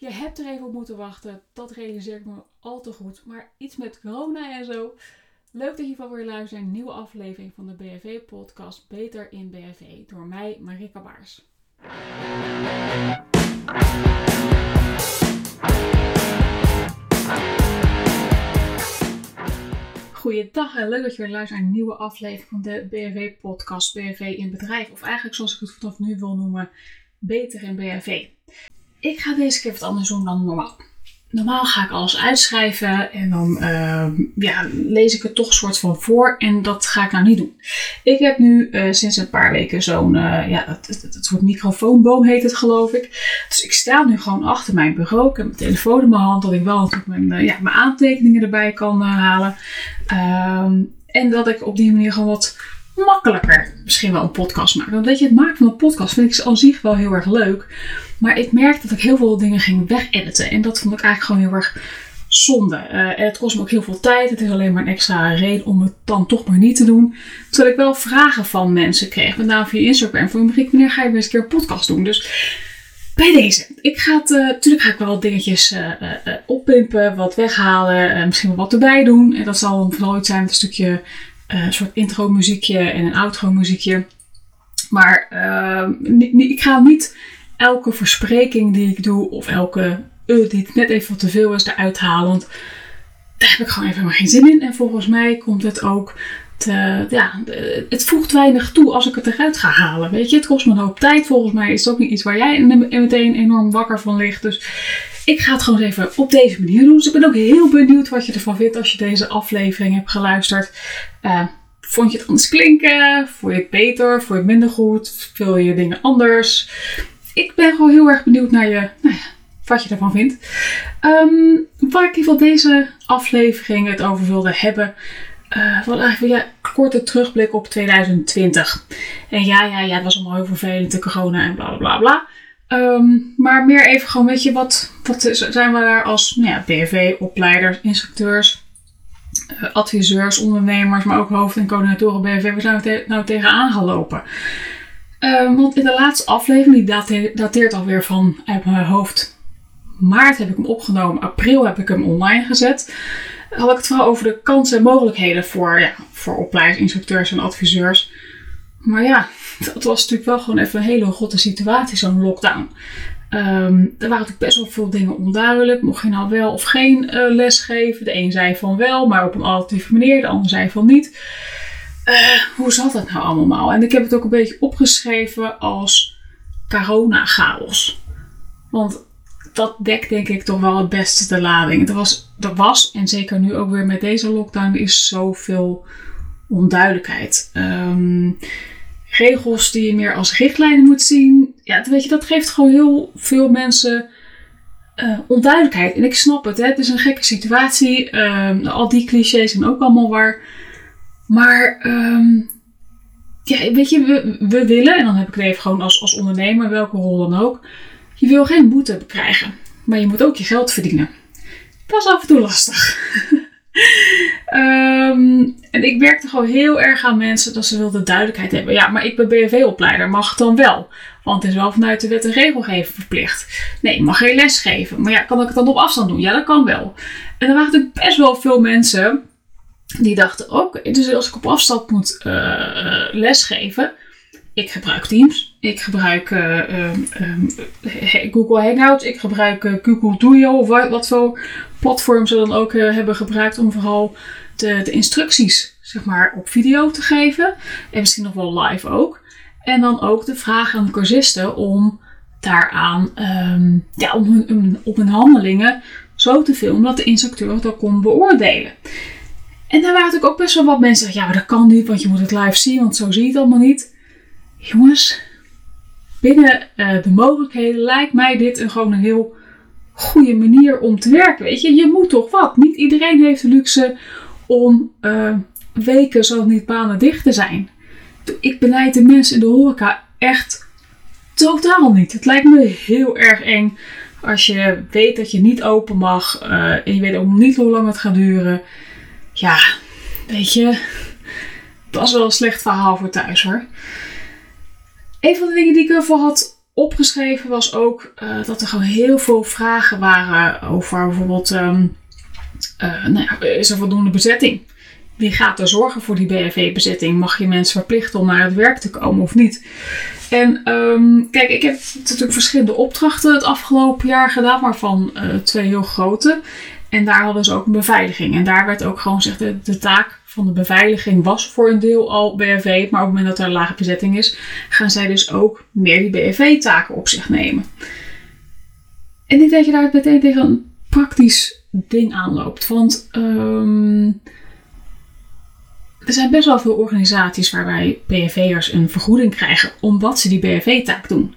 Je hebt er even op moeten wachten. Dat realiseer ik me al te goed. Maar iets met corona en zo. Leuk dat je van weer luistert een nieuwe aflevering van de BFV-podcast Beter in BFV. Door mij, Marika Baars. Goeiedag en leuk dat je weer luistert naar een nieuwe aflevering van de BFV-podcast BFV in bedrijf. Of eigenlijk zoals ik het vanaf nu wil noemen, Beter in BFV. Ik ga deze keer wat anders doen dan normaal. Normaal ga ik alles uitschrijven en dan uh, ja, lees ik het toch soort van voor. En dat ga ik nou niet doen. Ik heb nu uh, sinds een paar weken zo'n, uh, ja, het, soort microfoonboom heet het geloof ik. Dus ik sta nu gewoon achter mijn bureau. Ik heb mijn telefoon in mijn hand, dat ik wel natuurlijk mijn, ja, mijn aantekeningen erbij kan halen. Ehm, en dat ik op die manier gewoon wat makkelijker misschien wel een podcast maak. Want weet je, het maken van een podcast vind ik aan zich wel heel erg leuk. Maar ik merkte dat ik heel veel dingen ging wegediten. En dat vond ik eigenlijk gewoon heel erg zonde. Uh, en het kost me ook heel veel tijd. Het is alleen maar een extra reden om het dan toch maar niet te doen. Terwijl ik wel vragen van mensen kreeg. Met name via Instagram. Van Marieke, wanneer ga je weer eens een keer een podcast doen? Dus bij deze. Ik ga het, uh, natuurlijk ga ik wel wat dingetjes uh, oppimpen, wat weghalen, misschien wel wat erbij doen. En dat zal vooral iets zijn met een stukje een soort intro muziekje en een outro muziekje. Maar ik ga niet elke verspreking die ik doe of elke uh, die het net even te veel is eruit halen. Daar heb ik gewoon even maar geen zin in. En volgens mij komt het ook te, ja, het voegt weinig toe als ik het eruit ga halen. Weet je, het kost me een hoop tijd. Volgens mij is het ook niet iets waar jij meteen enorm wakker van ligt. Dus ik ga het gewoon even op deze manier doen. Dus ik ben ook heel benieuwd wat je ervan vindt als je deze aflevering hebt geluisterd. Uh, vond je het anders klinken? Vond je het beter? Vond je het minder goed? Wil je dingen anders? Ik ben gewoon heel erg benieuwd naar je, nou ja, wat je ervan vindt. Um, waar ik in ieder deze aflevering het over wilde hebben. Uh, wat eigenlijk ja, korte terugblik op 2020. En ja, ja, ja, het was allemaal heel vervelend, de corona en bla bla bla. Um, maar meer even gewoon, weet je, wat, wat zijn we daar als nou ja, BV, opleiders, instructeurs, uh, adviseurs, ondernemers, maar ook hoofd- en coördinatoren BV, zijn we te nou tegenaan gelopen? Uh, want in de laatste aflevering, die dateert, alweer van uit mijn hoofd maart heb ik hem opgenomen, april heb ik hem online gezet. Had ik het vooral over de kansen en mogelijkheden voor, ja, voor opleidingsinstructeurs en adviseurs. Maar ja, dat was natuurlijk wel gewoon even een hele grote situatie, zo'n lockdown. Um, er waren natuurlijk best wel veel dingen onduidelijk. Mocht je nou wel of geen uh, les geven? De een zei van wel, maar op een alternatieve manier. De ander zei van niet. Uh, hoe zat dat nou allemaal? En ik heb het ook een beetje opgeschreven als corona-chaos. Want dat dekt denk ik toch wel het beste de lading. Er was, er was, en zeker nu ook weer met deze lockdown, is zoveel onduidelijkheid. Um, regels die je meer als richtlijnen moet zien. Ja, weet je, dat geeft gewoon heel veel mensen uh, onduidelijkheid. En ik snap het, hè? het is een gekke situatie. Um, al die clichés zijn ook allemaal waar. Maar um, ja, weet je, we, we, willen, en dan heb ik het even gewoon als, als ondernemer, welke rol dan ook. Je wil geen boete krijgen, maar je moet ook je geld verdienen. Dat is af en toe lastig. um, en ik werkte gewoon heel erg aan mensen dat ze wilden duidelijkheid hebben. Ja, maar ik ben BHV-opleider, mag het dan wel? Want het is wel vanuit de wet en regelgeving verplicht. Nee, mag geen les geven. Maar ja, kan ik het dan op afstand doen? Ja, dat kan wel. En er waren natuurlijk best wel veel mensen die dachten ook, dus als ik op afstand moet uh, lesgeven, ik gebruik Teams, ik gebruik uh, um, Google Hangouts, ik gebruik Google Duo of wat, voor platform ze dan ook hebben gebruikt om vooral de, de, instructies zeg maar, op video te geven. En misschien nog wel live ook. En dan ook de vraag aan de cursisten om daaraan, um, ja, om hun, op hun handelingen zo te filmen dat de instructeur dat kon beoordelen. En daar waren natuurlijk ook best wel wat mensen ja, maar dat kan niet, want je moet het live zien, want zo zie je het allemaal niet. Jongens, binnen uh, de mogelijkheden lijkt mij dit een, gewoon een heel goede manier om te werken. Weet je, je moet toch wat. Niet iedereen heeft de luxe om uh, weken, zo niet banen dicht te zijn. Ik beleid de mensen in de horeca echt totaal niet. Het lijkt me heel erg eng als je weet dat je niet open mag uh, en je weet ook niet hoe lang het gaat duren ja, weet je, dat is wel een slecht verhaal voor thuis hoor. Een van de dingen die ik ervoor had opgeschreven was ook eh, dat er gewoon heel veel vragen waren over bijvoorbeeld, ehm, eh, nou ja, is er voldoende bezetting? Wie gaat er zorgen voor die BFV-bezetting? Mag je mensen verplichten om naar het werk te komen of niet? En ehm, kijk, ik heb natuurlijk verschillende opdrachten het afgelopen jaar gedaan, waarvan uh, twee heel grote. En daar hadden ze ook een beveiliging. En daar werd ook gewoon gezegd, de, de taak van de beveiliging was voor een deel al BFV. Maar op het moment dat er een lage bezetting is, gaan zij dus ook meer die BFV-taken op zich nemen. En ik denk dat je daar meteen tegen een praktisch ding aanloopt. Want um, er zijn best wel veel organisaties waarbij BFV'ers een vergoeding krijgen omdat ze die BFV-taak doen.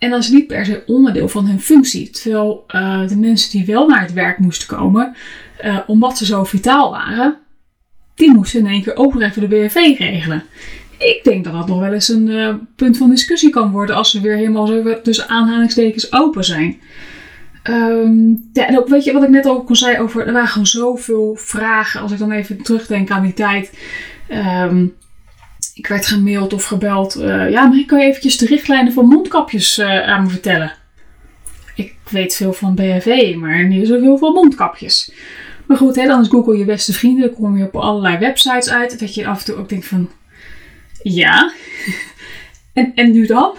En dat is niet per se onderdeel van hun functie. Terwijl uh, de mensen die wel naar het werk moesten komen, uh, omdat ze zo vitaal waren, die moesten in één keer ook even de BFV regelen. Ik denk dat dat nog wel eens een uh, punt van discussie kan worden als ze weer helemaal zo tussen aanhalingstekens open zijn. Um, ja, en ook weet je wat ik net al kon zei over, er waren gewoon zoveel vragen. Als ik dan even terugdenk aan die tijd. Um, ik werd gemaild of gebeld. Uh, ja, maar kan je eventjes de richtlijnen voor mondkapjes uh, aan me vertellen? Ik weet veel van BHV, maar niet zoveel van mondkapjes. Maar goed, hè, dan is Google je beste vrienden. Dan kom je op allerlei websites uit. Dat je af en toe ook denkt van... Ja, en, en nu dan?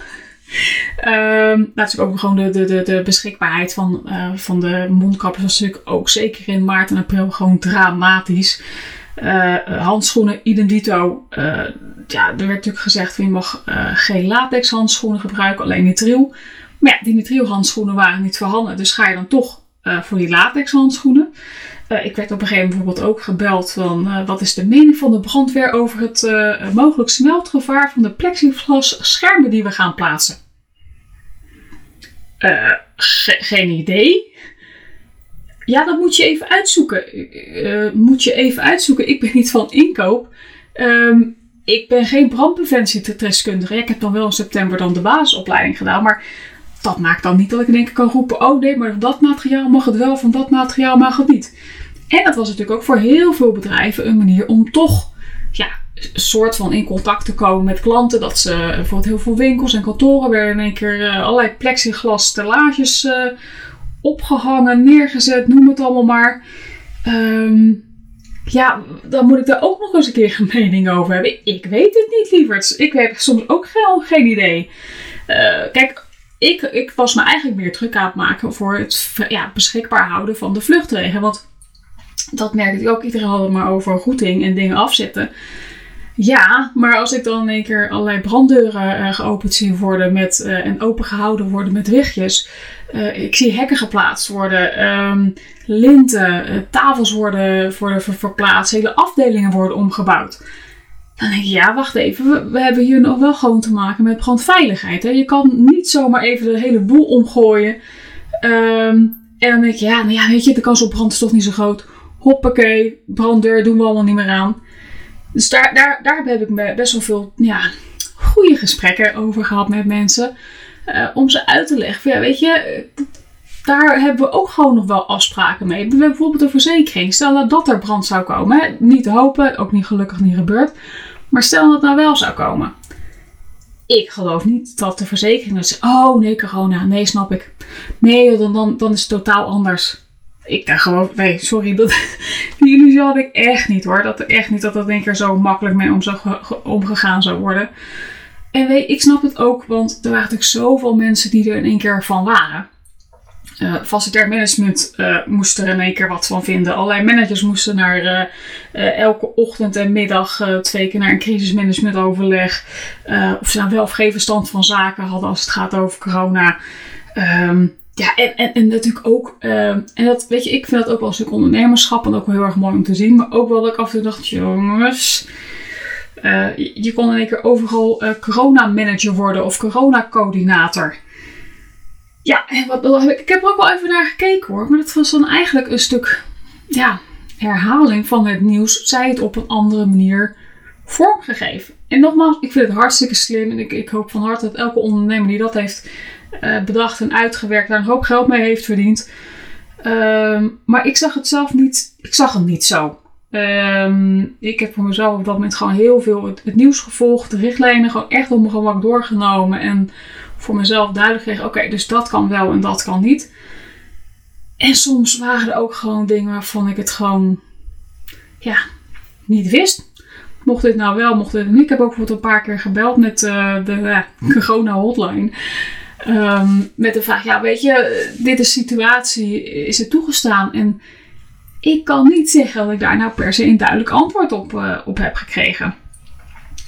Um, ook gewoon de, de, de, de beschikbaarheid van, uh, van de mondkapjes was natuurlijk ook zeker in maart en april gewoon dramatisch. Uh, handschoenen, idem dito. Uh, ja, er werd natuurlijk gezegd, je mag geen latex handschoenen gebruiken, alleen nitriel. Maar ja, die nitriel handschoenen waren niet voorhanden, dus ga je dan toch voor die latex handschoenen. ik werd op een gegeven moment bijvoorbeeld ook gebeld van wat is de mening van de brandweer over het mogelijk smeltgevaar van de plexiglas schermen die we gaan plaatsen. Ge geen idee. Ja, dat moet je even uitzoeken. Uh, moet je even uitzoeken. Ik ben niet van inkoop. Um, ik ben geen brandpreventiedeskundige. ik heb dan wel in september dan de basisopleiding gedaan. Maar dat maakt dan niet dat ik in één keer kan roepen... oh nee, maar dat materiaal mag het wel, van dat materiaal mag het niet. En dat was natuurlijk ook voor heel veel bedrijven een manier om toch... ja, soort van in contact te komen met klanten. Dat ze bijvoorbeeld heel veel winkels en kantoren werden in één keer uh, allerlei plexiglas stellages uh, opgehangen, neergezet, noem het allemaal maar. Um, ja, dan moet ik daar ook nog eens een keer een mening over hebben. Ik weet het niet, lieverd. Ik heb soms ook geen, geen idee. Uh, kijk, ik, ik was me eigenlijk meer druk aan het maken voor het ja, beschikbaar houden van de vluchtwegen. Want dat merkte ik ook. Iedereen had het maar over routing en dingen afzetten. Ja, maar als ik dan in één keer allerlei branddeuren uh, geopend zie worden met, uh, en opengehouden worden met wichtjes. Uh, ik zie hekken geplaatst worden, um, linten, tafels worden, worden ver verplaatst, hele afdelingen worden omgebouwd. Dan denk ik, ja, wacht even, we, hebben hier nog wel gewoon te maken met brandveiligheid. Hè? Je kan niet zomaar even de hele boel omgooien. Um, en dan denk ik, ja, nou ja, weet je, de kans op brand is toch niet zo groot. Hoppakee, branddeur doen we allemaal niet meer aan. Dus daar, daar, daar heb ik best wel veel ja, goede gesprekken over gehad met mensen. Uh, om ze uit te leggen. Ja, weet je, daar hebben we ook gewoon nog wel afspraken mee. Bijvoorbeeld een verzekering. Stel dat, dat er brand zou komen. Niet te hopen, ook niet gelukkig niet gebeurd. Maar stel dat het nou wel zou komen. Ik geloof niet dat de verzekering zegt: Oh nee, corona. Nee, snap ik. Nee, dan, dan, dan is het totaal anders. Ik dacht gewoon, nee, sorry, dat, die illusie had ik echt niet hoor. Dat echt niet dat dat een keer zo makkelijk mee om omgegaan zou worden. En weet, ik snap het ook, want er waren natuurlijk zoveel mensen die er in één keer van waren. Uh, facilitair management uh, moest er in één keer wat van vinden. Allerlei managers moesten naar uh, elke ochtend en middag twee keer naar een crisismanagementoverleg. of ze nou wel of geen verstand van zaken hadden als het gaat over corona. Um, ja, en, en, en natuurlijk ook, uh, en dat weet je, ik vind dat ook wel een stuk ondernemerschap en ook wel heel erg mooi om te zien. Maar ook wel dat ik af en toe dacht, jongens, uh, je, kon in één keer overal uh, corona-manager worden of corona-coördinator. Ja, en wat, wat, ik heb er ook wel even naar gekeken hoor, maar dat was dan eigenlijk een stuk, ja, herhaling van het nieuws. Zij het op een andere manier vormgegeven. En nogmaals, ik vind het hartstikke slim en ik, hoop van harte dat elke ondernemer die dat heeft uh, bedacht en uitgewerkt, daar een hoop geld mee heeft verdiend. Um, maar ik zag het zelf niet, ik zag het niet zo. Um, ik heb voor mezelf op dat moment gewoon heel veel het, nieuws gevolgd, de richtlijnen gewoon echt op mijn gemak doorgenomen. En voor mezelf duidelijk kreeg: oké, dus dat kan wel en dat kan niet. En soms waren er ook gewoon dingen waarvan ik het gewoon, ja, niet wist. Mocht dit nou wel, mocht dit niet. Ik heb ook bijvoorbeeld een paar keer gebeld met uh, de corona hotline. Ehm, met de vraag, ja weet je, dit is situatie, is het toegestaan? En ik kan niet zeggen dat ik daar nou per se een duidelijk antwoord op, uh, op heb gekregen.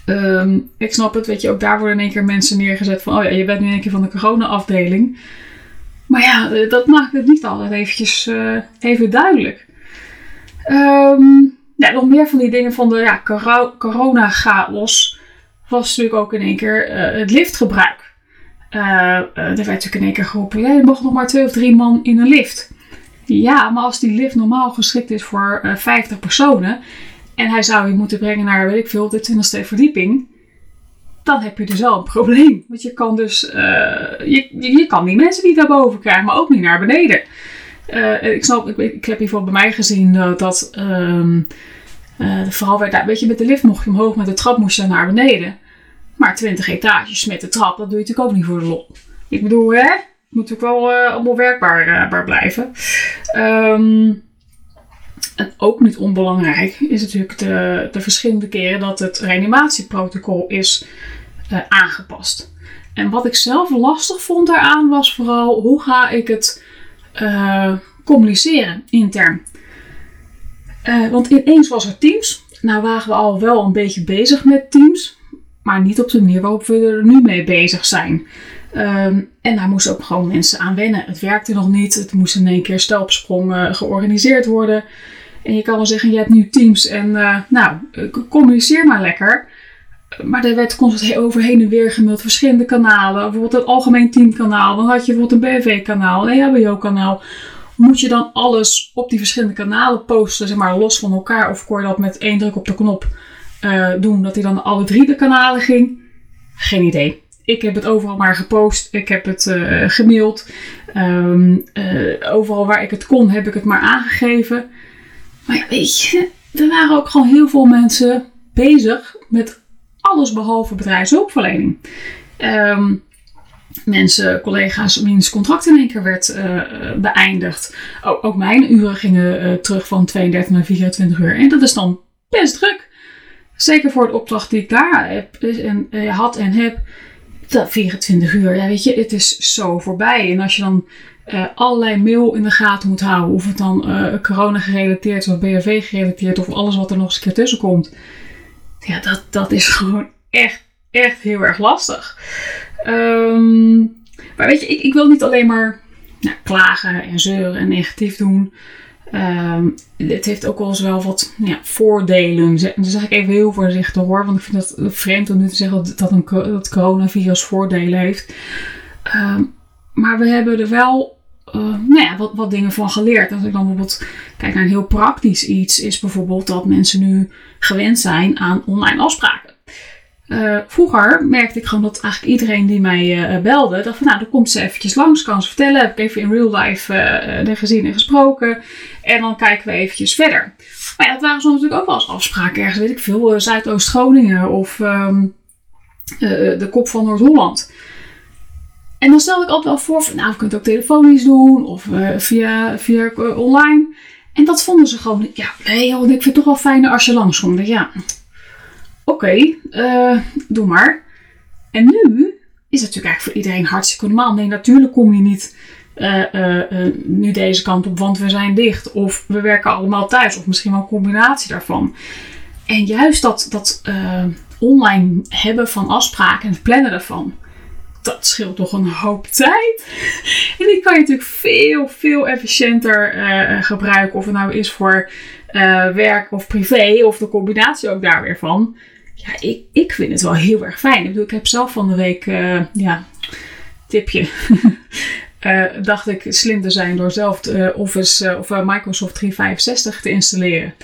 Ehm, ik snap het, weet je, ook daar worden in één keer mensen neergezet van, oh ja, je bent nu in één keer van de corona-afdeling. Maar ja, eh, dat maakt het niet altijd eventjes uh, even duidelijk. Ja, nog meer van die dingen van de ja, corona-chaos was natuurlijk ook in één keer uh, het liftgebruik. er werd natuurlijk in één keer geroepen, ja, je nog maar twee of drie man in een lift. Ja, maar als die lift normaal geschikt is voor 50 personen en hij zou je moeten brengen naar, weet ik veel, de 20ste verdieping. Dan heb je dus wel een probleem. Want je kan dus, uh, je, kan die mensen niet naar boven krijgen, maar ook niet naar beneden. Uh, ik, snap, ik, heb hiervoor bij mij gezien uh, dat, um, vooral werd, weet je, met de lift mocht je omhoog, met de trap moest je naar beneden. Maar 20 etages met de trap, dat doe je natuurlijk ook niet voor de lol. Ik bedoel, hè? Moet ook wel allemaal werkbaar blijven. Um, en ook niet onbelangrijk is natuurlijk de, de verschillende keren dat het reanimatieprotocol is uh, aangepast. En wat ik zelf lastig vond daaraan was vooral hoe ga ik het uh, communiceren intern. Uh, want ineens was er Teams. Nou waren we al wel een beetje bezig met Teams, maar niet op de manier waarop we er nu mee bezig zijn. Um, en daar moesten ook gewoon mensen aan wennen. Het werkte nog niet. Het moest in één keer stelpsprong georganiseerd worden. En je kan wel zeggen, je hebt nu Teams en uh, nou, communiceer maar lekker. Maar er werd constant over heen en weer gemaild, verschillende kanalen. Bijvoorbeeld het algemeen teamkanaal. Dan had je bijvoorbeeld een BV-kanaal, een EHBO-kanaal. Moet je dan alles op die verschillende kanalen posten, zeg maar, los van elkaar? Of kon je dat met één druk op de knop doen, dat hij dan alle drie de kanalen ging? Geen idee. Ik heb het overal maar gepost. Ik heb het uh, gemaild. Um, overal waar ik het kon, heb ik het maar aangegeven. Maar ja, weet je, er waren ook gewoon heel veel mensen bezig met alles behalve bedrijfshulpverlening. Um, mensen, collega's, wiens contract in één keer werd uh, beëindigd. Ook, mijn uren gingen terug van 32 naar 24 uur. En dat is dan best druk. Zeker voor de opdracht die ik daar heb, en, had en heb. Dat 24 uur, ja weet je, het is zo voorbij. En als je dan uh, allerlei mail in de gaten moet houden. Of het dan uh, corona gerelateerd of BHV gerelateerd of alles wat er nog eens een keer tussen komt. Ja, dat, dat is gewoon echt, echt heel erg lastig. Um, maar weet je, ik, ik wil niet alleen maar nou, klagen en zeuren en negatief doen. Um, het heeft ook wel eens wel wat ja, voordelen. Dan zeg ik even heel voorzichtig hoor. Want ik vind het vreemd om nu te zeggen dat, dat, een, dat coronavirus voordelen heeft. Um, maar we hebben er wel uh, nou ja, wat, wat dingen van geleerd. Als ik dan bijvoorbeeld kijk naar een heel praktisch iets, is bijvoorbeeld dat mensen nu gewend zijn aan online afspraken. Uh, vroeger merkte ik gewoon dat eigenlijk iedereen die mij uh, belde, dacht van nou, dan komt ze eventjes langs, kan ze vertellen. Heb ik even in real life uh, gezien en gesproken. En dan kijken we eventjes verder. Maar ja, dat waren soms natuurlijk ook wel eens afspraken ergens, weet ik veel, Zuidoost-Groningen of um, de kop van Noord-Holland. En dan stel ik altijd wel voor, van, nou, we kunnen het ook telefonisch doen of via, via online. En dat vonden ze gewoon, ja, nee ik vind het toch wel fijner als je langskomt. Ja, oké, uh, doe maar. En nu is het natuurlijk eigenlijk voor iedereen hartstikke normaal. Nee, natuurlijk kom je niet nu deze kant op, want we zijn dicht. Of we werken allemaal thuis, of misschien wel een combinatie daarvan. En juist dat, dat online hebben van afspraken en het plannen daarvan dat scheelt toch een hoop tijd. En die kan je natuurlijk veel, veel efficiënter gebruiken. Of het nou is voor werk of privé, of de combinatie ook daar weer van. Ja, ik, ik vind het wel heel erg fijn. Ik bedoel, ik heb zelf van de week, uh, ja, tipje. dacht ik slim te zijn door zelf Office of Microsoft 365 te installeren.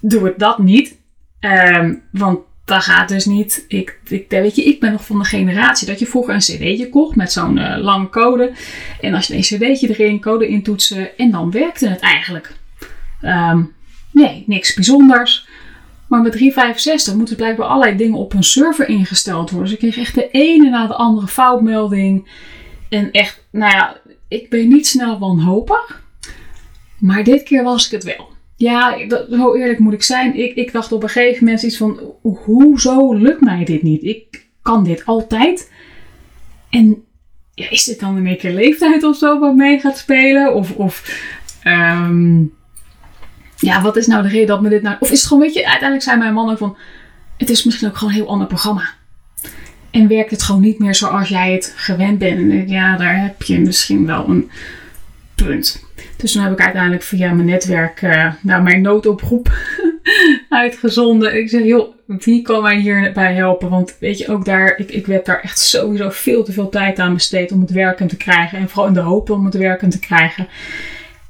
Doe het dat niet. Um, want dat gaat dus niet. Ik, ik, weet je, ik ben nog van de generatie dat je vroeger een cd'tje kocht met zo'n uh, lange code. En als je een cd'tje erin, code intoetsen en dan werkte het eigenlijk. Um, nee, niks bijzonders. Maar met 365 moeten blijkbaar allerlei dingen op een server ingesteld worden. Dus ik kreeg echt de ene na de andere foutmelding. En echt, nou ja, ik ben niet snel wanhopig. Maar dit keer was ik het wel. Ja, zo eerlijk moet ik zijn. Ik, ik dacht op een gegeven moment iets van: hoezo lukt mij dit niet? Ik kan dit altijd. En is dit dan een keer leeftijd of zo wat mee gaat spelen? Of, of ehm, ja, wat is nou de reden dat me dit nou... Of is het gewoon, weet je, uiteindelijk zei mijn man ook van... Het is misschien ook gewoon een heel ander programma. En werkt het gewoon niet meer zoals jij het gewend bent. En ja, daar heb je misschien wel een punt. Dus toen heb ik uiteindelijk via mijn netwerk uh, nou, mijn noodoproep uitgezonden. Ik zeg, joh, wie kan mij hierbij helpen? Want weet je, ook daar, ik, ik werd daar echt sowieso veel te veel tijd aan besteed om het werken te krijgen. En vooral in de hoop om het werken te krijgen.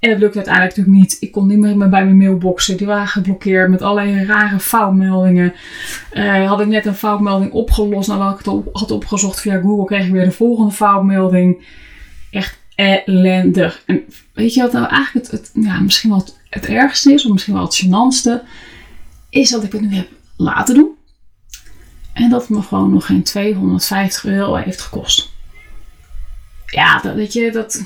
En dat lukte uiteindelijk natuurlijk niet. Ik kon niet meer bij mijn mailboxen. Die waren geblokkeerd met allerlei rare foutmeldingen. Uh, had ik net een foutmelding opgelost. Nadat ik het had opgezocht via Google, kreeg ik weer de volgende foutmelding. Echt ellendig. En weet je wat nou eigenlijk het, ja, misschien wel het, het, ergste is, of misschien wel het gênantste, is dat ik het nu heb laten doen. En dat het me gewoon nog geen 250 euro heeft gekost. Ja, dat, weet je, dat.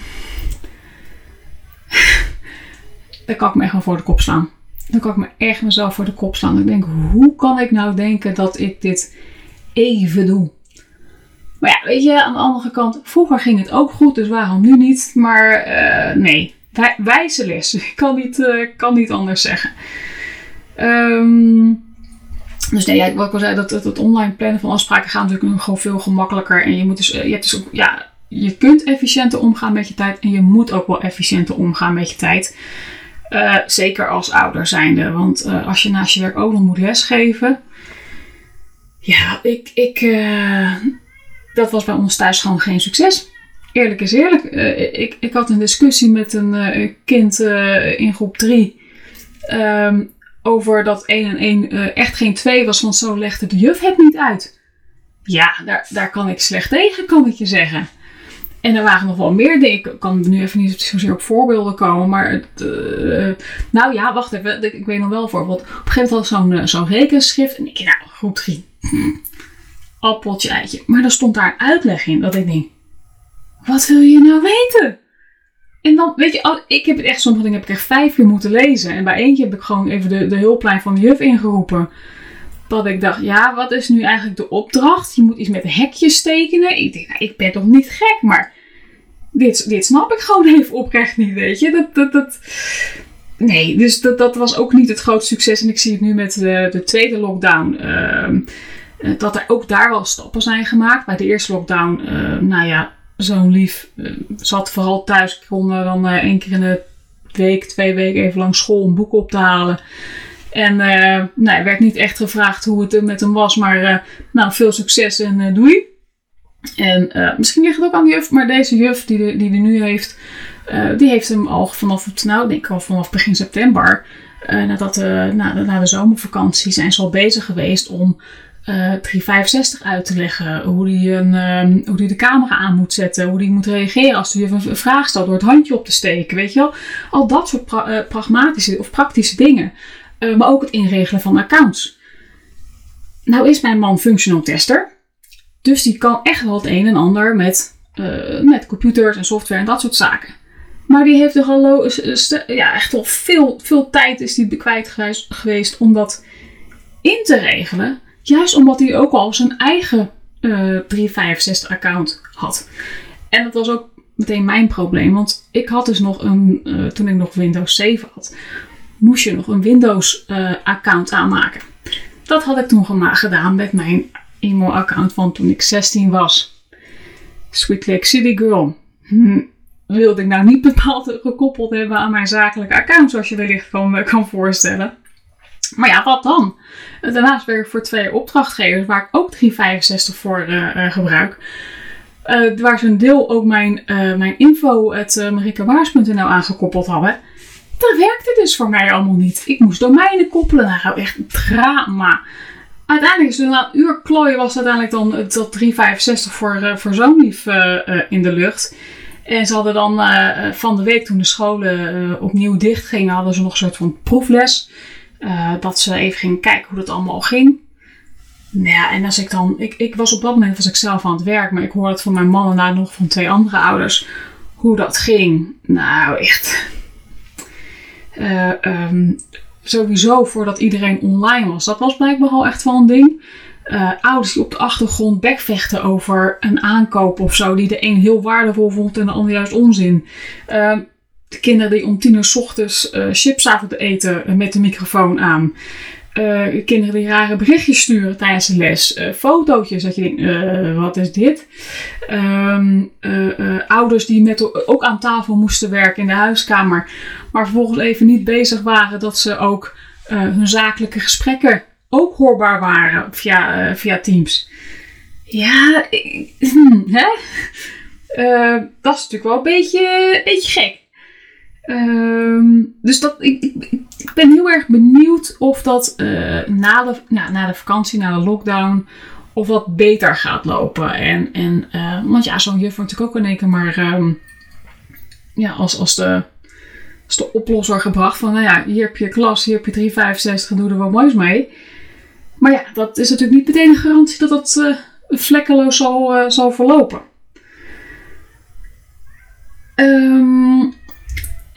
Daar kan ik me echt wel voor de kop slaan. Dan kan ik me echt mezelf voor de kop slaan. Ik denk, hoe kan ik nou denken dat ik dit even doe? Maar ja, weet je, aan de andere kant, vroeger ging het ook goed, dus waarom nu niet? Maar uh, nee, wijze les. Ik kan niet, uh, kan niet anders zeggen. Um, dus nee, wat ik al zei, dat, het online plannen van afspraken gaat natuurlijk gewoon veel gemakkelijker. En je moet dus, je hebt dus ook, ja, je kunt efficiënter omgaan met je tijd en je moet ook wel efficiënter omgaan met je tijd. Uh, zeker als ouder zijnde. Want uh, als je naast je werk ook nog moet lesgeven. Ja, ik, ik, uh, dat was bij ons thuis gewoon geen succes. Eerlijk is eerlijk. ik, ik had een discussie met een kind in groep 3. Um, ehm, over dat 1 en 1 echt geen 2 was, want zo legde de juf het niet uit. Ja, daar, daar kan ik slecht tegen, kan ik je zeggen. En er waren nog wel meer dingen. Ik kan nu even niet zozeer op voorbeelden komen. Maar het, uh, nou ja, wacht even. Ik weet nog wel een voorbeeld. Op een gegeven moment had zo'n uh, zo'n rekenschrift. En ik nou, groep 3. Appeltje, eitje. Maar er stond daar uitleg in. Dat ik denk, wat wil je nou weten? En dan, weet je, ik heb het echt, sommige dingen heb ik echt vijf keer moeten lezen. En bij eentje heb ik gewoon even de, de hulplijn van de juf ingeroepen. Dat ik dacht, ja, wat is nu eigenlijk de opdracht? Je moet iets met hekjes tekenen. Ik denk, nou, ik ben toch niet gek, maar dit, dit snap ik gewoon even oprecht niet, weet je. Dat, dat, dat... Nee, dus dat, dat was ook niet het grootste succes. En ik zie het nu met de, de tweede lockdown. Uh, dat er ook daar wel stappen zijn gemaakt. Bij de eerste lockdown, uh, nou ja, zo'n lief uh, zat vooral thuis. Ik kon dan één keer in de week, twee weken even lang school een boek op te halen. En uh, nou, er werd niet echt gevraagd hoe het met hem was, maar uh, nou, veel succes en uh, doei. En misschien ligt het ook aan de juf, maar deze juf die hij die, nu heeft, die heeft hem al vanaf, nou, denk ik al vanaf begin september, nadat de, na, na de zomervakantie, zijn ze al bezig geweest om 365 uit te leggen. Hoe um, hoe die de camera aan moet zetten. Hoe die moet reageren als de een vraag stelt door het handje op te steken. Weet je wel? Al dat soort pra pragmatische of praktische dingen. Uh, maar ook het inregelen van accounts. Nou is mijn man functional tester. Dus die kan echt wel het een en ander met, uh, met computers en software en dat soort zaken. Maar die heeft er al ja, echt al veel, veel tijd is die kwijt geweest om dat in te regelen. Juist omdat hij ook al zijn eigen uh, 365 account had. En dat was ook meteen mijn probleem. Want ik had dus nog een, toen ik nog Windows 7 had, moest je nog een Windows-account eh, aanmaken. Dat had ik toen gedaan met mijn e-mail-account van toen ik 16 was. Sweet Lake City Girl. Hm, wilde ik nou niet bepaald gekoppeld hebben aan mijn zakelijke account, zoals je wellicht kan, kan voorstellen. Maar ja, wat dan? Daarnaast werk ik voor twee opdrachtgevers waar ik ook 365 voor uh, gebruik. Waar ze een deel ook mijn, mijn info, het uh, aangekoppeld hadden. Dat werkte dus voor mij allemaal niet. Ik moest domeinen koppelen. Nou, echt drama. Uiteindelijk is na een uur klooien was uiteindelijk dan dat 365 voor, uh, voor zo'n lief uh, uh, in de lucht. En ze hadden dan van de week toen de scholen opnieuw dicht gingen, hadden ze nog een soort van proefles. dat ze even ging kijken hoe dat allemaal ging. Nou ja, en als ik dan. Ik, ik was op dat moment was ik zelf aan het werk, maar ik hoorde het van mijn man en daar nog van twee andere ouders. Hoe dat ging. Nou, echt. Uh, sowieso voordat iedereen online was. Dat was blijkbaar al echt wel een ding. Uh, ouders die op de achtergrond bekvechten over een aankoop of zo, die de een heel waardevol vond en de ander juist onzin. Uh, de kinderen die om tien uur s ochtends uh, chips te eten met de microfoon aan. Uh, kinderen die rare berichtjes sturen tijdens de les. Uh, fotootjes dat je denkt, uh, wat is dit? Um, ouders die met, ook aan tafel moesten werken in de huiskamer. Maar vervolgens even niet bezig waren dat ze ook hun zakelijke gesprekken ook hoorbaar waren via, via Teams. Ja, hm, dat is natuurlijk wel een beetje, een beetje gek. Ehm, dus dat, ik, ik, ben heel erg benieuwd of dat uh, na, de, na de vakantie, na de lockdown, of dat beter gaat lopen. En, en, uh, want ja, zo'n juf wordt natuurlijk ook in één keer maar um, ja, als, als, de, als de oplosser gebracht van, nou ja, hier heb je klas, hier heb je 365, doe er wat moois mee. Maar ja, dat is natuurlijk niet meteen een garantie dat dat uh, vlekkeloos zal, zal verlopen. Um,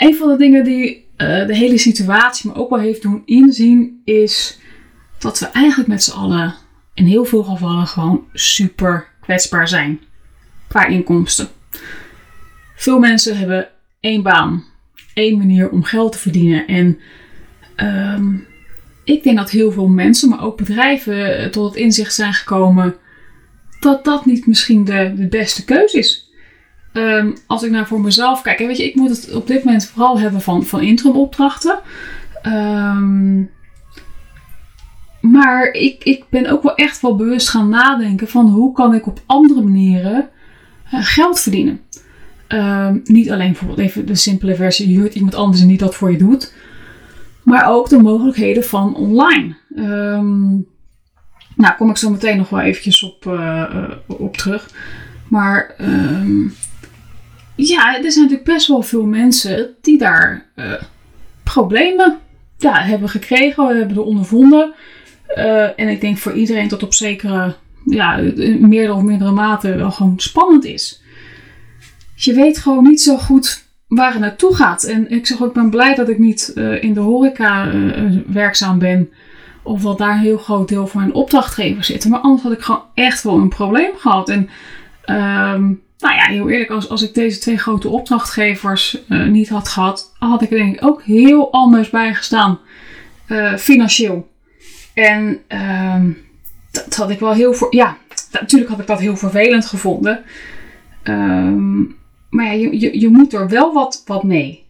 een van de dingen die uh, de hele situatie me ook wel heeft doen inzien, is dat we eigenlijk met z'n allen in heel veel gevallen gewoon super kwetsbaar zijn qua inkomsten. Veel mensen hebben één baan, één manier om geld te verdienen. En um, ik denk dat heel veel mensen, maar ook bedrijven, tot het inzicht zijn gekomen dat dat niet misschien de, de beste keuze is. Um, als ik nou voor mezelf kijk, weet je, ik moet het op dit moment vooral hebben van, van interim opdrachten. Um, maar ik, ik ben ook wel echt wel bewust gaan nadenken van hoe kan ik op andere manieren uh, geld verdienen. Um, niet alleen bijvoorbeeld even de simpele versie, je huurt iemand anders en niet dat voor je doet. Maar ook de mogelijkheden van online. Nou, kom ik zo meteen nog wel eventjes op, uh, op terug. Maar ja, er zijn natuurlijk best wel veel mensen die daar uh, problemen ja, hebben gekregen, hebben er ondervonden. Uh, en ik denk voor iedereen dat op zekere, ja, meerdere of mindere mate wel gewoon spannend is. Je weet gewoon niet zo goed waar het naartoe gaat. En ik zeg ook, ik ben blij dat ik niet uh, in de horeca werkzaam ben. Of dat daar een heel groot deel van mijn opdrachtgevers zitten. Maar anders had ik gewoon echt wel een probleem gehad. En ehm nou ja, heel eerlijk, als, als ik deze twee grote opdrachtgevers uh, niet had gehad, had ik er denk ik ook heel anders bij gestaan. Uh, financieel. En uh, dat had ik wel heel voor. Ja, natuurlijk had ik dat heel vervelend gevonden. Um, maar ja, je, je, je moet er wel wat, wat mee.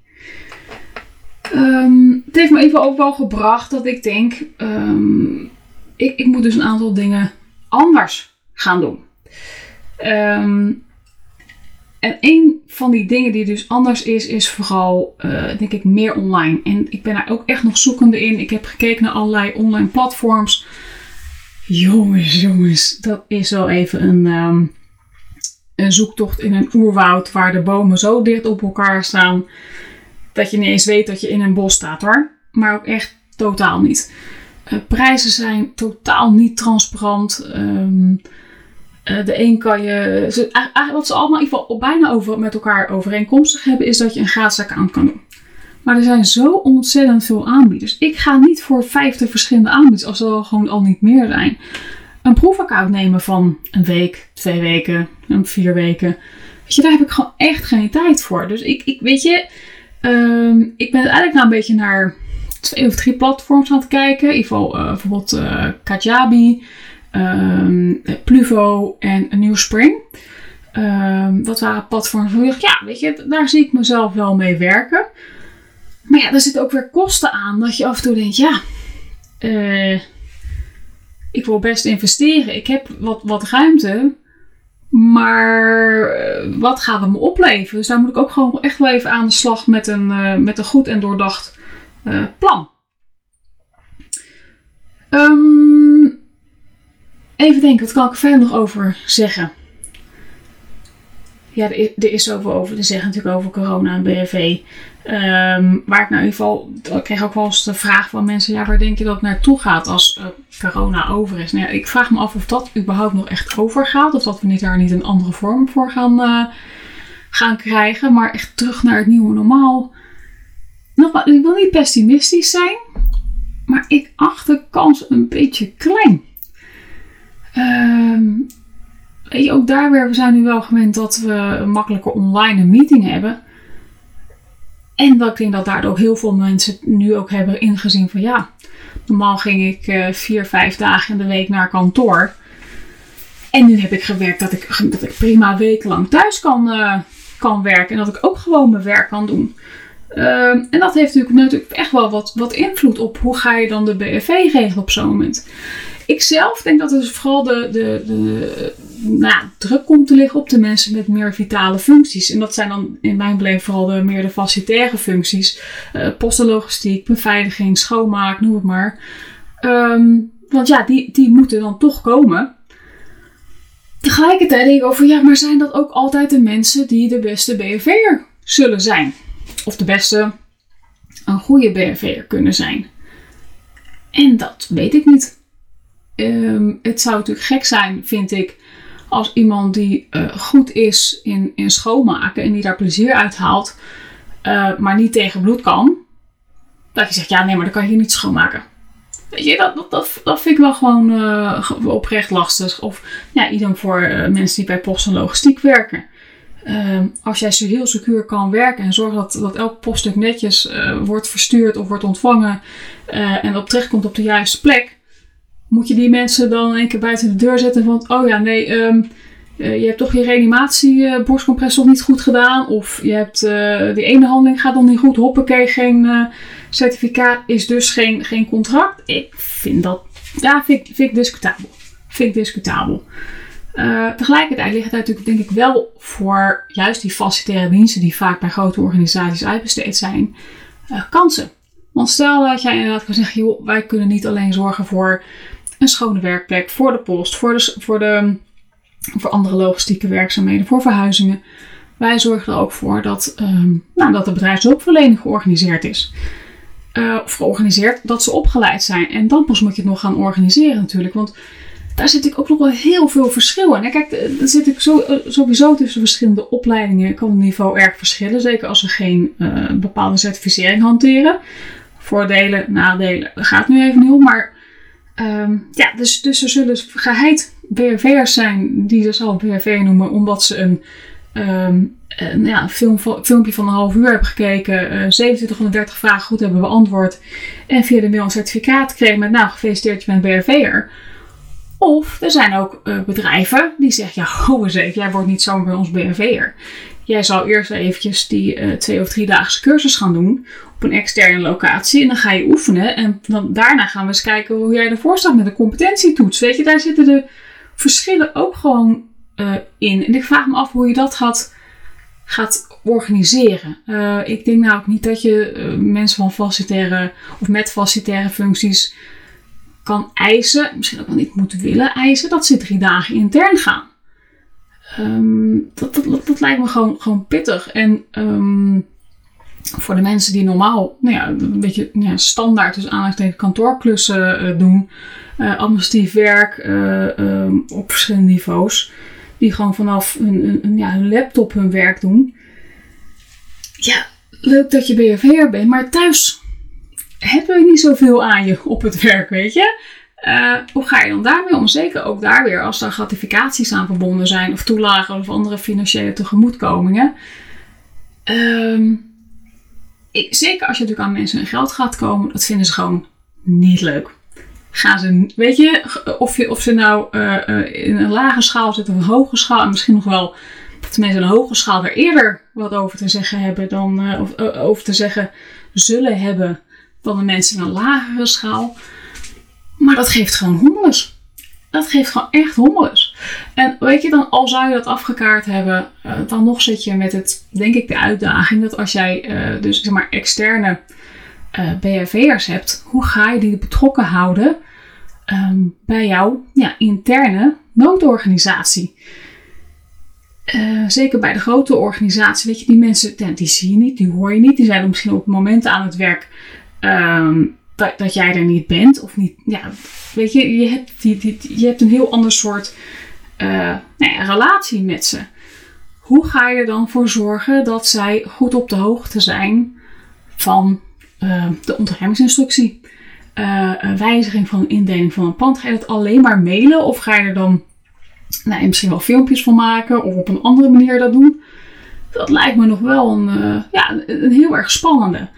Um, het heeft me even ook wel gebracht dat ik denk: ik, ik moet dus een aantal dingen anders gaan doen. Um, en een van die dingen die dus anders is, is vooral, uh, denk ik, meer online. En ik ben daar ook echt nog zoekende in. Ik heb gekeken naar allerlei online platforms. Jongens, jongens, dat is wel even een, um, een zoektocht in een oerwoud waar de bomen zo dicht op elkaar staan dat je niet eens weet dat je in een bos staat hoor. Maar ook echt totaal niet. Uh, prijzen zijn totaal niet transparant. Um, uh, de een kan je. Ze, wat ze allemaal in ieder geval bijna over, met elkaar overeenkomstig hebben, is dat je een gratis account kan doen. Maar er zijn zo ontzettend veel aanbieders. Ik ga niet voor 50 verschillende aanbieders als er gewoon al niet meer zijn. Een proefaccount nemen van een week, twee weken, vier weken. Weet je, daar heb ik gewoon echt geen tijd voor. Dus ik, ik weet je, um, ik ben eigenlijk nou een beetje naar twee of drie platforms aan het kijken. In ieder geval uh, bijvoorbeeld uh, Kajabi um, Pluvo en nieuw Spring. Um, dat waren platforms waar ja, weet je, daar zie ik mezelf wel mee werken. Maar ja, er zitten ook weer kosten aan dat je af en toe denkt, ja, uh, ik wil best investeren. Ik heb wat, wat ruimte. Maar uh, wat gaat het me opleveren? Dus daar moet ik ook gewoon echt wel even aan de slag met een, uh, met een goed en doordacht plan. Um, Even denken, wat kan ik er verder nog over zeggen? ja, er is, zoveel over te zeggen natuurlijk over corona en BRV. Ehm, waar ik nou in ieder geval, ik kreeg ook wel eens de vraag van mensen, ja, waar denk je dat naartoe gaat als uh, corona over is? Nou ja, ik vraag me af of dat überhaupt nog echt overgaat, of dat we niet daar niet een andere vorm voor gaan, uh, gaan krijgen, maar echt terug naar het nieuwe normaal. Nog, ik wil niet pessimistisch zijn, maar ik acht de kans een beetje klein. Je, ook daar weer, we zijn nu wel gewend dat we een makkelijke online meeting hebben. En dat ik denk dat daardoor ook heel veel mensen nu ook hebben ingezien van ja, normaal ging ik uh, vier, vijf dagen in de week naar kantoor. En nu heb ik gewerkt dat ik, dat ik prima wekenlang thuis kan, uh, kan werken. En dat ik ook gewoon mijn werk kan doen. Uh, en dat heeft natuurlijk, natuurlijk echt wel wat, wat invloed op hoe ga je dan de BFV regelen op zo'n moment. Ik zelf denk dat er vooral de, de, de nou, druk komt te liggen op de mensen met meer vitale functies. En dat zijn dan in mijn beleving vooral de meer de facilitaire functies. Uh, postenlogistiek, beveiliging, schoonmaak, noem het maar. Um, want ja, die, die moeten dan toch komen. Tegelijkertijd denk ik over, ja, maar zijn dat ook altijd de mensen die de beste BFV'er zullen zijn? Of de beste, een goede BFV'er kunnen zijn? En dat weet ik niet. Um, het zou natuurlijk gek zijn, vind ik, als iemand die uh, goed is in, in schoonmaken en die daar plezier uit haalt, uh, maar niet tegen bloed kan, dat je zegt, ja nee, maar dan kan je hier niet schoonmaken. Weet je, dat, dat, dat, dat vind ik wel gewoon uh, oprecht lastig. Of ja, idem voor mensen die bij post en logistiek werken. Ehm, als jij zo heel secuur kan werken en zorgt dat, dat elk poststuk netjes wordt verstuurd of wordt ontvangen en op terecht komt op de juiste plek, moet je die mensen dan een keer buiten de deur zetten van, oh ja, nee, um, uh, je hebt toch je reanimatie uh, borstcompressor niet goed gedaan. Of je hebt uh, die ene handeling gaat nog niet goed. Hoppakee, geen certificaat is dus geen, geen contract. Ik vind dat, ja, vind, vind ik discutabel. Vind ik discutabel. tegelijkertijd ligt het natuurlijk denk ik wel voor juist die facilitaire diensten die vaak bij grote organisaties uitbesteed zijn, kansen. Want stel dat jij inderdaad kan zeggen, joh, wij kunnen niet alleen zorgen voor een schone werkplek voor de post, voor, de, voor, de, voor andere logistieke werkzaamheden, voor verhuizingen. Wij zorgen er ook voor dat, um, nou, dat de bedrijfshulpverlening georganiseerd is. Uh, of georganiseerd, dat ze opgeleid zijn. En dan pas moet je het nog gaan organiseren natuurlijk. Want daar zit ik ook nog wel heel veel verschil in. kijk, daar zit ik zo, eh, sowieso tussen verschillende opleidingen. Kan het niveau erg verschillen. Zeker als ze geen uh, bepaalde certificering hanteren. Voordelen, nadelen, dat gaat nu even niet. Maar Um, ja, dus, dus er zullen geheid BRV'ers zijn die ze zal BRV noemen, omdat ze een, um, een ja, film, filmpje van een half uur hebben gekeken, uh, 2730 vragen goed hebben beantwoord en via de mail een certificaat kregen met nou gefeliciteerd je bent BRV'er. Of er zijn ook uh, bedrijven die zeggen, ja, ho eens even, jij wordt niet zomaar bij ons BRV'er. Jij zal eerst eventjes die uh, twee of drie daagse cursus gaan doen op een externe locatie. En dan ga je oefenen. En dan, daarna gaan we eens kijken hoe jij ervoor staat met de competentietoets. Weet je, daar zitten de verschillen ook gewoon uh, in. En ik vraag me af hoe je dat gaat, gaat organiseren. Uh, ik denk nou ook niet dat je mensen van facilitaire of met facilitaire functies kan eisen, misschien ook wel niet moet willen eisen, dat ze drie dagen intern gaan. Um, dat, dat, dat, lijkt me gewoon, gewoon pittig. En um, voor de mensen die normaal, nou ja, een beetje ja, standaard, dus aanhalingstekens kantoorklussen uh, doen, uh, administratief werk uh, um, op verschillende niveaus, die gewoon vanaf hun, hun, ja, hun laptop hun werk doen. Ja, leuk dat je BFR bent, maar thuis hebben we niet zoveel aan je op het werk, weet je. Hoe ga je dan daarmee om? Zeker ook daar weer als er gratificaties aan verbonden zijn, of toelagen of andere financiële tegemoetkomingen. Um, ik, zeker als je natuurlijk aan mensen hun geld gaat komen, dat vinden ze gewoon niet leuk. Gaan ze, weet je, of, je, of ze nou uh, uh, in een lage schaal zitten of een hoge schaal, en misschien nog wel mensen een hoge schaal er eerder wat over te zeggen hebben dan, of over te zeggen zullen hebben dan de mensen in een lagere schaal. Maar dat geeft gewoon hommeles. Dat geeft gewoon echt hommeles. En weet je, dan al zou je dat afgekaart hebben, uh, dan nog zit je met het, denk ik, de uitdaging dat als jij uh, dus zeg maar externe uh, BRV'ers hebt, hoe ga je die betrokken houden um, bij jouw ja, interne noodorganisatie? eh, zeker bij de grote organisaties, weet je, die mensen, die zie je niet, die hoor je niet. Die zijn misschien op momenten aan het werk ehm, dat, dat jij er niet bent. Of niet, ja, weet je, je hebt, die, die, je hebt een heel ander soort uh, nou ja, relatie met ze. Hoe ga je er dan voor zorgen dat zij goed op de hoogte zijn van uh, de ontruimingsinstructie? Uh, een wijziging van een indeling van een pand. Ga je dat alleen maar mailen of ga je er dan nou, misschien wel filmpjes van maken of op een andere manier dat doen? Dat lijkt me nog wel een, ja, een heel erg spannende.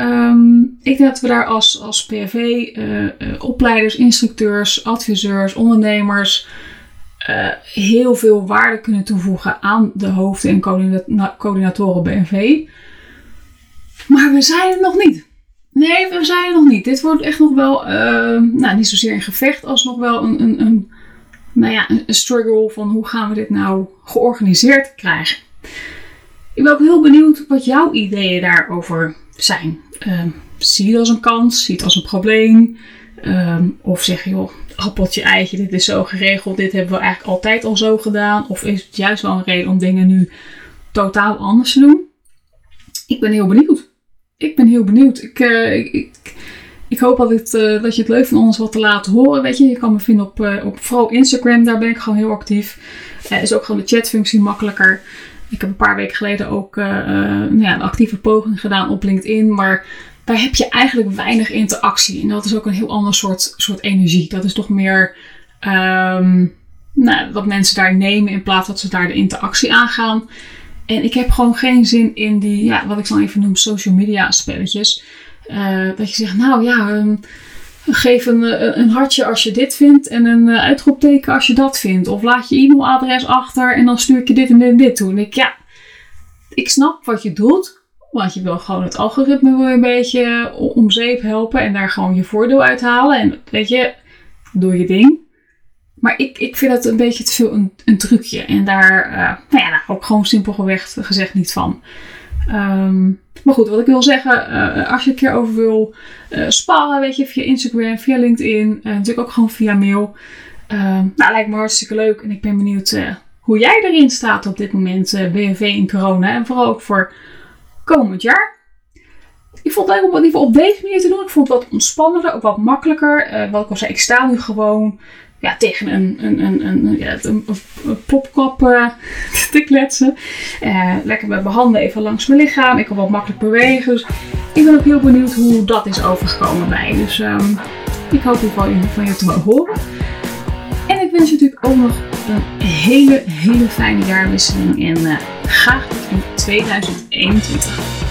Um, ik denk dat we daar als, als PRV, uh, opleiders, instructeurs, adviseurs, ondernemers heel veel waarde kunnen toevoegen aan de hoofden en coördinatoren BNV. Maar we zijn er nog niet. Nee, we zijn er nog niet. Dit wordt echt nog wel, uh, nou niet zozeer een gevecht als nog wel een, een, een, nou ja, een struggle van hoe gaan we dit nou georganiseerd krijgen. Ik ben ook heel benieuwd wat jouw ideeën daarover. Uh, zie je het als een kans? Zie het als een probleem? Uh, of zeg joh, appeltje eitje, dit is zo geregeld, dit hebben we eigenlijk altijd al zo gedaan. Of is het juist wel een reden om dingen nu totaal anders te doen? Ik ben heel benieuwd ik ben heel benieuwd. Ik, uh, ik, ik, hoop dat, uh, dat je het leuk vindt om ons wat te laten horen. Weet je, je kan me vinden op, uh, op vooral Instagram, daar ben ik gewoon heel actief. is ook gewoon de chatfunctie makkelijker. Ik heb een paar weken geleden ook nou ja, een actieve poging gedaan op LinkedIn. Maar daar heb je eigenlijk weinig interactie. En dat is ook een heel ander soort, soort energie. Dat is toch meer um, nou, wat mensen daar nemen in plaats dat ze daar de interactie aangaan. En ik heb gewoon geen zin in die, ja, wat ik dan even noem, social media spelletjes. Uh, dat je zegt, nou ja, um, geef een, eh, een, hartje als je dit vindt en een uh, uitroepteken als je dat vindt. Of laat je e-mailadres achter en dan stuur ik je dit en dit en dit toe. En ik, ja, ik snap wat je doet. Want je wil gewoon het algoritme een beetje om zeep helpen en daar gewoon je voordeel uithalen. En weet je, doe je ding. Maar ik, ik vind het een beetje te veel een, een trucje. En daar, uh, nou ja, ook gewoon simpelweg gezegd niet van. Um, maar goed, wat ik wil zeggen, uh, als je een keer over wil uh, weet je, via Instagram, via LinkedIn, natuurlijk ook gewoon via mail. Um, nou, lijkt me hartstikke leuk. En ik ben benieuwd hoe jij erin staat op dit moment, BNV in corona. En vooral ook voor komend jaar. Ik vond het leuk om het geval op deze manier te doen. Ik vond het wat ontspannender, ook wat makkelijker. wat ik al zei, ik sta nu gewoon ja, tegen een, een, een, een, ja, een, een uh, te kletsen. Uh, lekker met mijn handen even langs mijn lichaam. Ik kan wat makkelijk bewegen. Dus ik ben ook heel benieuwd hoe dat is overgekomen bij. Dus um, ik hoop geval van je te mogen horen. En ik wens je natuurlijk ook nog een hele, hele fijne jaarwisseling. En uh, graag tot in 2021.